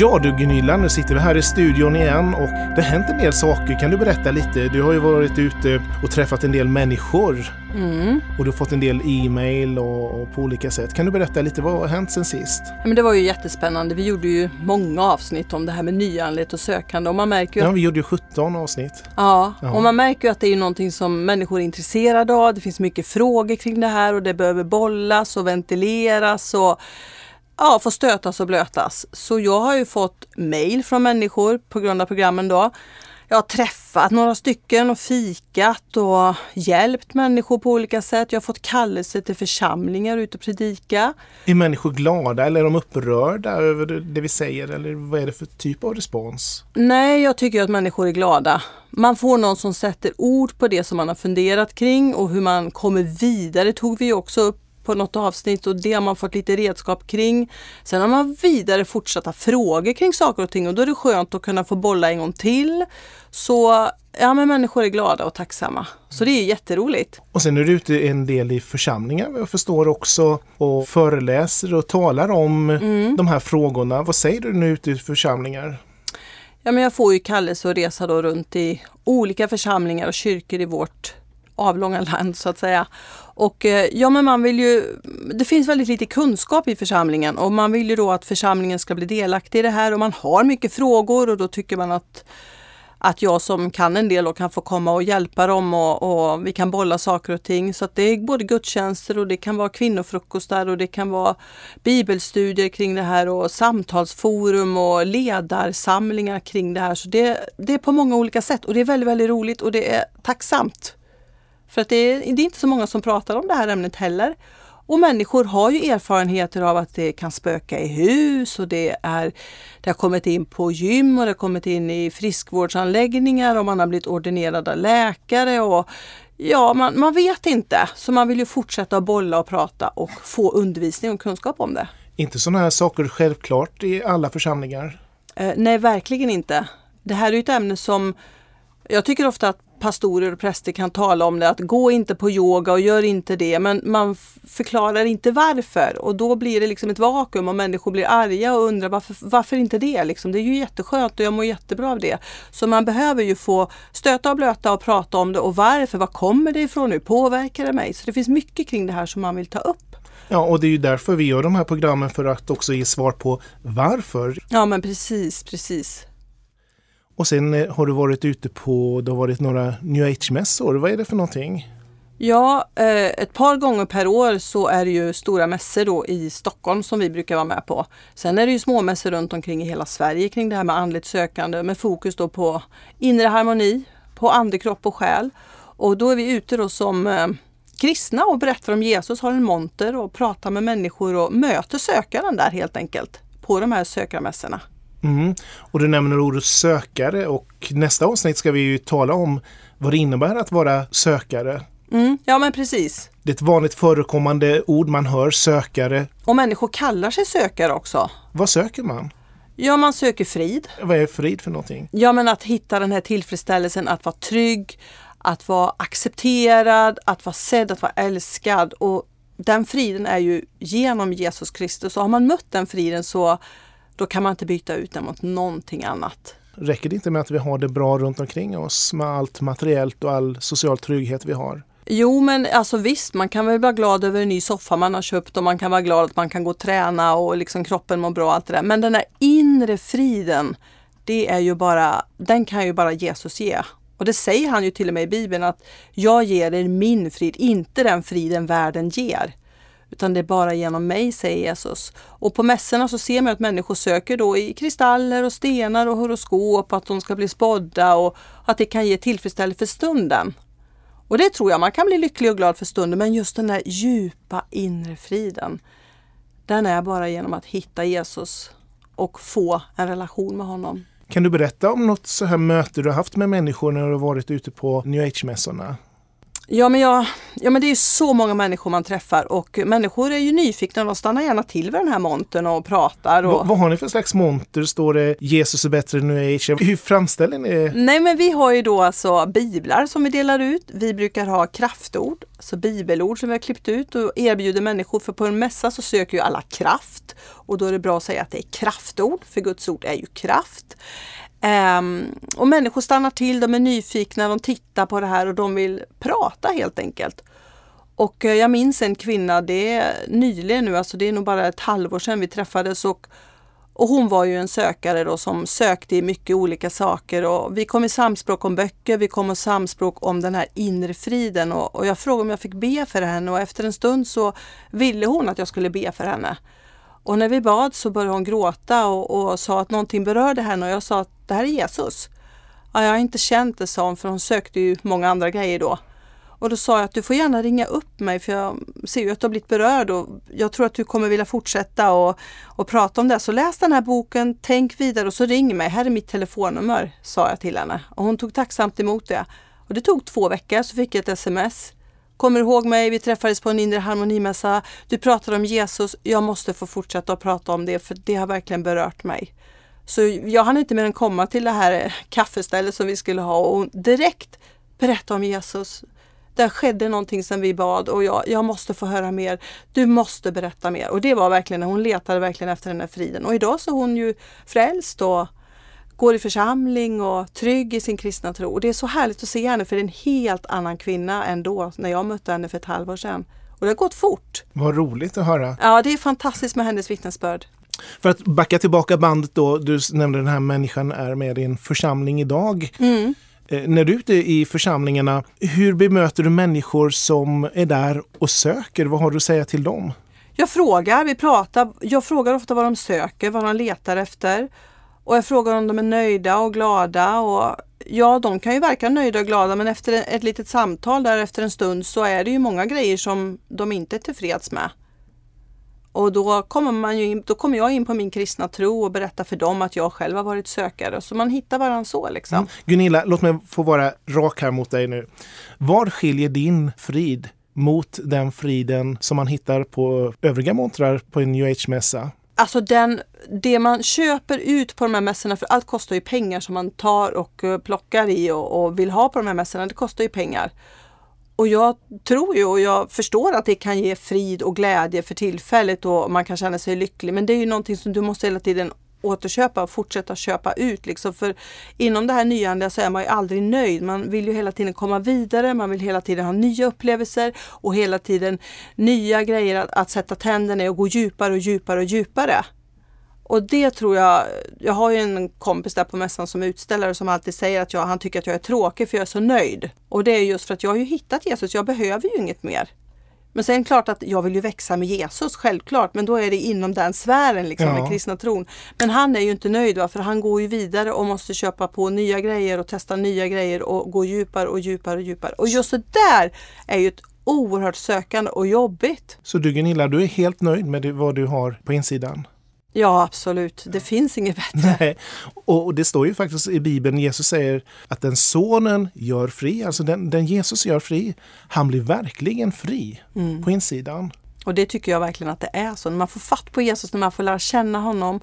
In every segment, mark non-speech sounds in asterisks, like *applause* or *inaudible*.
Ja du Gunilla, nu sitter vi här i studion igen och det har hänt en del saker. Kan du berätta lite? Du har ju varit ute och träffat en del människor. Mm. Och du har fått en del e-mail och, och på olika sätt. Kan du berätta lite, vad har hänt sen sist? Ja, men det var ju jättespännande. Vi gjorde ju många avsnitt om det här med nyanlighet och sökande och man märker ju Ja, att, vi gjorde ju 17 avsnitt. ja, Ja. och man märker ju att det är ju någonting som människor är intresserade av. Det finns mycket frågor kring det här och det behöver bollas och ventileras och ja, få stötas och blötas. Så jag har ju fått mail från människor på grund av programmen då. Jag har träffat några stycken och fikat och hjälpt människor på olika sätt. Jag har fått kallelse till församlingar ute och predika. Är människor glada eller är de upprörda över det- det vi säger? Eller vad är det för typ av respons? Nej, jag tycker att människor är glada. Man får någon som sätter ord på det som man har funderat kring och hur man kommer vidare tog vi också upp på något avsnitt och det har man fått lite redskap kring. Sen har man vidare fortsatta frågor kring saker och ting och då är det skönt att kunna få bolla en gång till. Så ja, men människor är glada och tacksamma. Så det är jätteroligt. Och sen är du ute en del i församlingar jag förstår också och föreläser och talar om Mm. de här frågorna. Vad säger du nu ute i församlingar? Ja, men jag får ju kallelse att resa då runt i olika församlingar och kyrkor i vårt avlånga land så att säga. Och eh, ja, men man vill ju, det finns väldigt lite kunskap i församlingen och man vill ju då att församlingen ska bli delaktig i det här och man har mycket frågor och då tycker man att att jag som kan en del och kan få komma och hjälpa dem och, och vi kan bolla saker och ting. Så att det är både gudstjänster och det kan vara kvinnofrukostar och det kan vara bibelstudier kring det här och samtalsforum och ledarsamlingar kring det här. Så det, det är på många olika sätt och det är väldigt, väldigt roligt och det är tacksamt. För att det är, det är inte så många som pratar om det här ämnet heller. Och människor har ju erfarenheter av att det kan spöka i hus och det, är, det har kommit in på gym och det har kommit in i friskvårdsanläggningar och man har blivit ordinerad av läkare och ja, man, man vet inte. Så man vill ju fortsätta att bolla och prata och få undervisning och kunskap om det. Inte sådana här saker självklart i alla församlingar. Eh, nej, verkligen inte. Det här är ett ämne som jag tycker ofta att pastorer och präster kan tala om det, att gå inte på yoga och gör inte det, men man förklarar inte varför och då blir det liksom ett vakuum och människor blir arga och undrar varför, varför inte det? Liksom, det är ju jätteskönt och jag mår jättebra av det. Så man behöver ju få stöta och blöta och prata om det och varför, var kommer det ifrån nu, påverkar det mig? Så det finns mycket kring det här som man vill ta upp. Ja, och det är ju därför vi gör de här programmen för att också ge svar på varför. Ja men precis, precis. Och sen eh, har du varit ute på, det har varit några new age-mässor. Vad är det för någonting? Ja, eh, ett par gånger per år så är det ju stora mässor då i Stockholm som vi brukar vara med på. Sen är det ju små mässor runt omkring i hela Sverige kring det här med andligt sökande med fokus då på inre harmoni, på ande, kropp och själ. Och då är vi ute då som eh, kristna och berättar om Jesus, har en monter och pratar med människor och möter sökaren där helt enkelt på de här sökarmässorna. Mm. Och du nämner ordet sökare och nästa avsnitt ska vi ju tala om vad det innebär att vara sökare. Mm, ja men precis. Det är ett vanligt förekommande ord man hör, sökare. Och människor kallar sig sökare också. Vad söker man? Ja, man söker frid. Vad är frid för någonting? Ja, men att hitta den här tillfredsställelsen, att vara trygg, att vara accepterad, att vara sedd, att vara älskad. Och den friden är ju genom Jesus Kristus. Och har man mött den friden så då kan man inte byta ut den mot någonting annat. Räcker det inte med att vi har det bra runt omkring oss med allt materiellt och all social trygghet vi har? Jo, men alltså visst, man kan väl vara glad över en ny soffa man har köpt och man kan vara glad att man kan gå och träna och liksom kroppen mår bra och allt det där. Men den där inre friden, det är ju bara, den kan ju bara Jesus ge. Och det säger han ju till och med i Bibeln att jag ger er min frid, inte den friden världen ger. Utan det är bara genom mig, säger Jesus. Och på mässorna så ser man att människor söker då i kristaller och stenar och horoskop, att de ska bli spådda och att det kan ge tillfredsställelse för stunden. Och det tror jag, man kan bli lycklig och glad för stunden, men just den där djupa inre friden, den är bara genom att hitta Jesus och få en relation med honom. Kan du berätta om något så här möte du har haft med människor när du har varit ute på new age-mässorna? Ja men, jag, ja men det är så många människor man träffar och människor är ju nyfikna. De stannar gärna till vid den här montern och pratar. Och... Vad, vad har ni för slags monter? Står det Jesus är bättre än new age? Hur framställer ni det? Nej men vi har ju då alltså biblar som vi delar ut. Vi brukar ha kraftord, alltså bibelord som vi har klippt ut och erbjuder människor. För på en mässa så söker ju alla kraft och då är det bra att säga att det är kraftord, för Guds ord är ju kraft. Um, och människor stannar till, de är nyfikna, de tittar på det här och de vill prata helt enkelt. Och eh, jag minns en kvinna, det är nyligen nu, alltså det är nog bara ett halvår sedan vi träffades och, och hon var ju en sökare då som sökte i mycket olika saker och vi kom i samspråk om böcker, vi kom i samspråk om den här inre friden och, och jag frågade om jag fick be för henne och efter en stund så ville hon att jag skulle be för henne. Och när vi bad så började hon gråta och, och sa att någonting berörde henne och jag sa att det här är Jesus. Ja, jag har inte känt det, sa hon, för hon sökte ju många andra grejer då. Och då sa jag att du får gärna ringa upp mig för jag ser ju att du har blivit berörd och jag tror att du kommer vilja fortsätta och, och prata om det. Så läs den här boken, tänk vidare och så ring mig. Här är mitt telefonnummer, sa jag till henne. Och hon tog tacksamt emot det. Och det tog två veckor så fick jag ett sms. Kommer du ihåg mig? Vi träffades på en inre harmonimässa. Du pratade om Jesus. Jag måste få fortsätta att prata om det för det har verkligen berört mig. Så jag hann inte mer än komma till det här kaffestället som vi skulle ha och direkt berätta om Jesus. Där skedde någonting som vi bad och jag, jag måste få höra mer. Du måste berätta mer. Och det var verkligen, hon letade verkligen efter den här friden. Och idag så är hon ju frälst och går i församling och trygg i sin kristna tro. Och det är så härligt att se henne för det är en helt annan kvinna än då när jag mötte henne för ett halvår sedan. Och det har gått fort. Vad roligt att höra. Ja, det är fantastiskt med hennes vittnesbörd. För att backa tillbaka bandet då, du nämnde den här människan är med i en församling idag. Mm. Eh, när du är ute i församlingarna, hur bemöter du människor som är där och söker? Vad har du att säga till dem? Jag frågar, vi pratar. Jag frågar ofta vad de söker, vad de letar efter. Och jag frågar om de är nöjda och glada. Och ja, de kan ju verka nöjda och glada men efter ett litet samtal där efter en stund så är det ju många grejer som de inte är tillfreds med. Och då kommer, man in, då kommer jag in på min kristna tro och berättar för dem att jag själv har varit sökare. Så man hittar varandra så. Liksom. Mm. Gunilla, låt mig få vara rak här mot dig nu. Vad skiljer din frid mot den friden som man hittar på övriga montrar på en new age-mässa? Alltså den, det man köper ut på de här mässorna, för allt kostar ju pengar som man tar och eh, plockar i och, och vill ha på de här mässorna, det kostar ju pengar. Och jag tror ju och jag förstår att det kan ge frid och glädje för tillfället och man kan känna sig lycklig. Men det är ju någonting som du måste hela tiden återköpa och fortsätta köpa ut. Liksom. För inom det här nyandliga så är man ju aldrig nöjd. Man vill ju hela tiden komma vidare, man vill hela tiden ha nya upplevelser och hela tiden nya grejer att, att sätta tänderna i och gå djupare och djupare och djupare. Och det tror jag, jag har ju en kompis där på mässan som är utställare som alltid säger att jag, han tycker att jag är tråkig för jag är så nöjd. Och det är just för att jag har ju hittat Jesus, jag behöver ju inget mer. Men sen är det klart att jag vill ju växa med Jesus, självklart, men då är det inom den sfären, liksom, ja. med kristna tron. Men han är ju inte nöjd, va? för han går ju vidare och måste köpa på nya grejer och testa nya grejer och gå djupare och djupare och djupare. Och just det där är ju ett oerhört sökande och jobbigt. Så du Gunilla, du är helt nöjd med vad du har på insidan? Ja, absolut. Det finns inget bättre. *laughs* Nej. Och det står ju faktiskt i Bibeln, Jesus säger att den sonen gör fri, alltså den, den Jesus gör fri, han blir verkligen fri mm. på insidan. Och det tycker jag verkligen att det är så. När man får fatt på Jesus, när man får lära känna honom,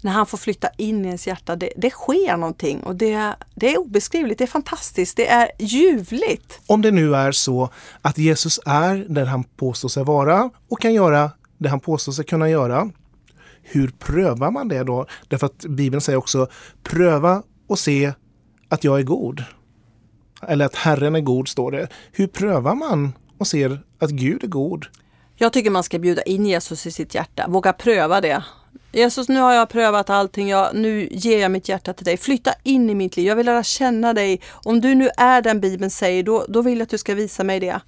när han får flytta in i ens hjärta, det, det sker någonting och det, det är obeskrivligt, det är fantastiskt, det är ljuvligt. Om det nu är så att Jesus är den han påstår sig vara och kan göra det han påstår sig kunna göra, hur prövar man det då? Därför att Bibeln säger också pröva och se att jag är god. Eller att Herren är god, står det. Hur prövar man och ser att Gud är god? Jag tycker man ska bjuda in Jesus i sitt hjärta. Våga pröva det. Jesus, nu har jag prövat allting. Jag, nu ger jag mitt hjärta till dig. Flytta in i mitt liv. Jag vill lära känna dig. Om du nu är den Bibeln säger, då, då vill jag att du ska visa mig det.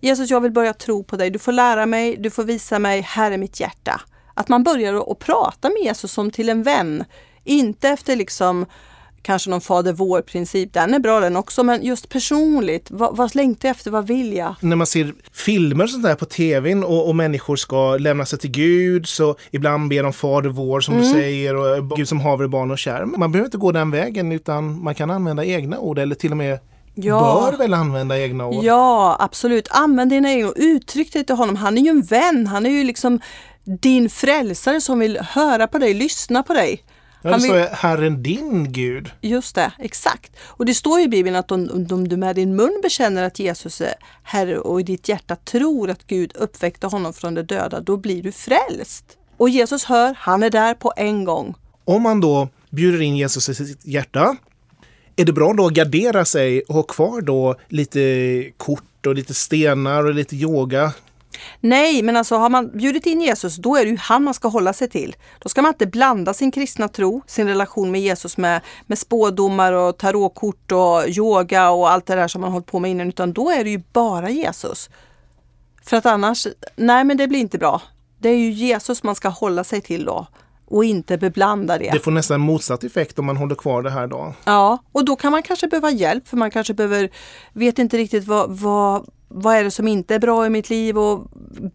Jesus, jag vill börja tro på dig. Du får lära mig, du får visa mig, här är mitt hjärta. Att man börjar att prata med Jesus som till en vän. Inte efter liksom kanske någon fader vår-princip. Den är bra den också, men just personligt, vad, vad längtar jag efter, vad vill jag? När man ser filmer sånt där på tvn och, och människor ska lämna sig till Gud så ibland ber de fader vår som mm. du säger och Gud som haver barn och kär. Man behöver inte gå den vägen utan man kan använda egna ord eller till och med ja. bör väl använda egna ord? Ja, absolut. Använd dina egna ord. Uttryck dig till honom. Han är ju en vän. Han är ju liksom din frälsare som vill höra på dig, lyssna på dig. Ja, det står Herren din Gud. Just det, exakt. Och det står i Bibeln att om, om du med din mun bekänner att Jesus är Herre och i ditt hjärta tror att Gud uppväckte honom från de döda, då blir du frälst. Och Jesus hör, han är där på en gång. Om man då bjuder in Jesus i sitt hjärta, är det bra då att gardera sig och ha kvar då lite kort och lite stenar och lite yoga? Nej, men alltså har man bjudit in Jesus, då är det ju han man ska hålla sig till. Då ska man inte blanda sin kristna tro, sin relation med Jesus med, med spådomar och tarotkort och yoga och allt det där som man hållit på med innan, utan då är det ju bara Jesus. För att annars, nej men det blir inte bra. Det är ju Jesus man ska hålla sig till då och inte beblanda det. Det får nästan motsatt effekt om man håller kvar det här då. Ja, och då kan man kanske behöva hjälp för man kanske behöver, vet inte riktigt vad, vad, vad är det som inte är bra i mitt liv och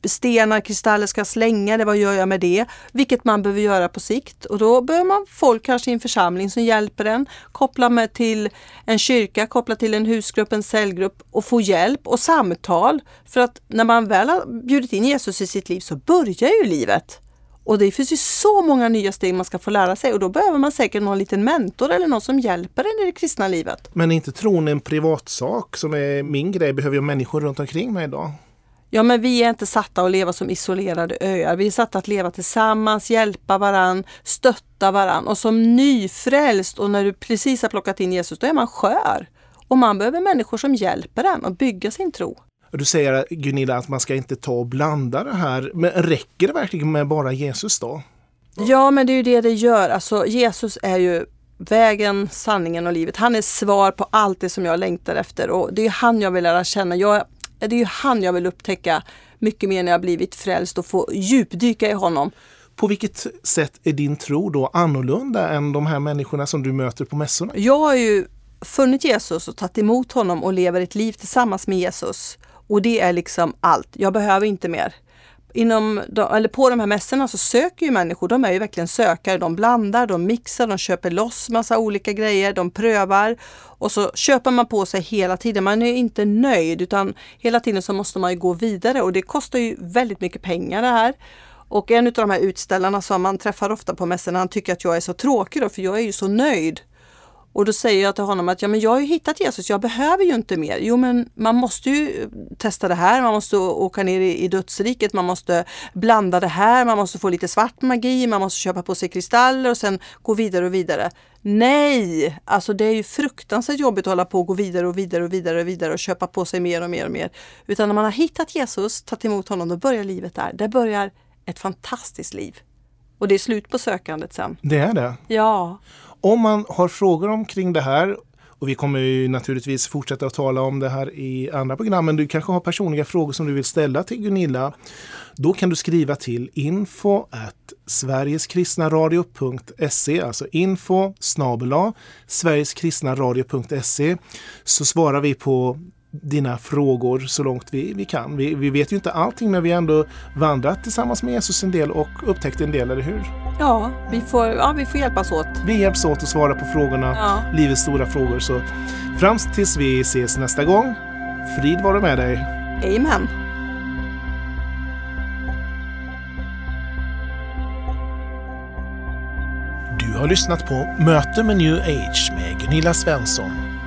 stenar, kristaller ska slänga det, vad gör jag med det? Vilket man behöver göra på sikt och då behöver man folk kanske i en församling som hjälper en, koppla med till en kyrka, koppla till en husgrupp, en cellgrupp och få hjälp och samtal. För att när man väl har bjudit in Jesus i sitt liv så börjar ju livet. Och det finns ju så många nya steg man ska få lära sig och då behöver man säkert någon liten mentor eller någon som hjälper en i det kristna livet. Men är inte tron en privatsak som är min grej? Behöver jag människor runt omkring mig idag? Ja, men vi är inte satta att leva som isolerade öar. Vi är satta att leva tillsammans, hjälpa varann, stötta varann. Och som nyfrälst och när du precis har plockat in Jesus, då är man skör. Och man behöver människor som hjälper en att bygga sin tro. Du säger Gunilla att man ska inte ta och blanda det här. Men räcker det verkligen med bara Jesus då? Ja, men det är ju det det gör. Alltså Jesus är ju vägen, sanningen och livet. Han är svar på allt det som jag längtar efter och det är han jag vill lära känna. Jag, det är ju han jag vill upptäcka mycket mer när jag blivit frälst och få djupdyka i honom. På vilket sätt är din tro då annorlunda än de här människorna som du möter på mässorna? Jag har ju funnit Jesus och tagit emot honom och lever ett liv tillsammans med Jesus. Och det är liksom allt. Jag behöver inte mer. Inom, eller på de här mässorna så söker ju människor, de är ju verkligen sökare. De blandar, de mixar, de köper loss massa olika grejer, de prövar och så köper man på sig hela tiden. Man är inte nöjd utan hela tiden så måste man ju gå vidare och det kostar ju väldigt mycket pengar det här. Och en av de här utställarna som man träffar ofta på mässorna, han tycker att jag är så tråkig då, för jag är ju så nöjd. Och då säger jag till honom att ja, men jag har ju hittat Jesus, jag behöver ju inte mer. Jo men man måste ju testa det här, man måste åka ner i, dödsriket, man måste blanda det här, man måste få lite svart magi, man måste köpa på sig kristaller och sen gå vidare och vidare. Nej, alltså det är ju fruktansvärt jobbigt att hålla på och gå vidare och vidare och vidare och vidare och köpa på sig mer och mer och mer. Utan när man har hittat Jesus, tagit emot honom, då börjar livet där. Det börjar ett fantastiskt liv. Och det är slut på sökandet sen. Det är det? Ja. Om man har frågor omkring det här och vi kommer ju naturligtvis fortsätta att tala om det här i andra program. Men du kanske har personliga frågor som du vill ställa till Gunilla. Då kan du skriva till info at sverigeskristnaradio.se alltså info snabel sverigeskristnaradio.se så svarar vi på dina frågor så långt vi, vi kan. Vi, vi vet ju inte allting men vi har ändå vandrat tillsammans med Jesus en del och upptäckt en del, eller hur? Ja, vi får, ja, vi får hjälpas åt. Vi hjälps åt att svara på frågorna, ja. livets stora frågor. Så fram tills vi ses nästa gång, frid vare med dig. Amen. Du har lyssnat på Möte med New Age med Gunilla Svensson.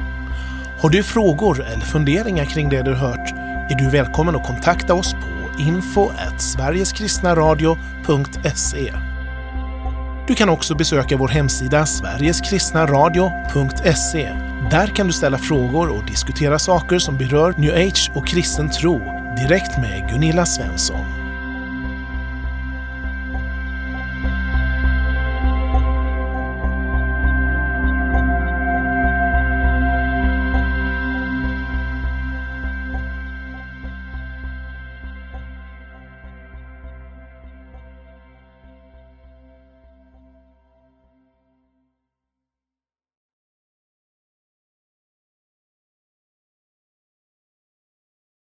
Har du frågor eller funderingar kring det du hört är du välkommen att kontakta oss på info sverigeskristnaradio.se. Du kan också besöka vår hemsida sverigeskristnaradio.se. Där kan du ställa frågor och diskutera saker som berör new age och kristen tro direkt med Gunilla Svensson.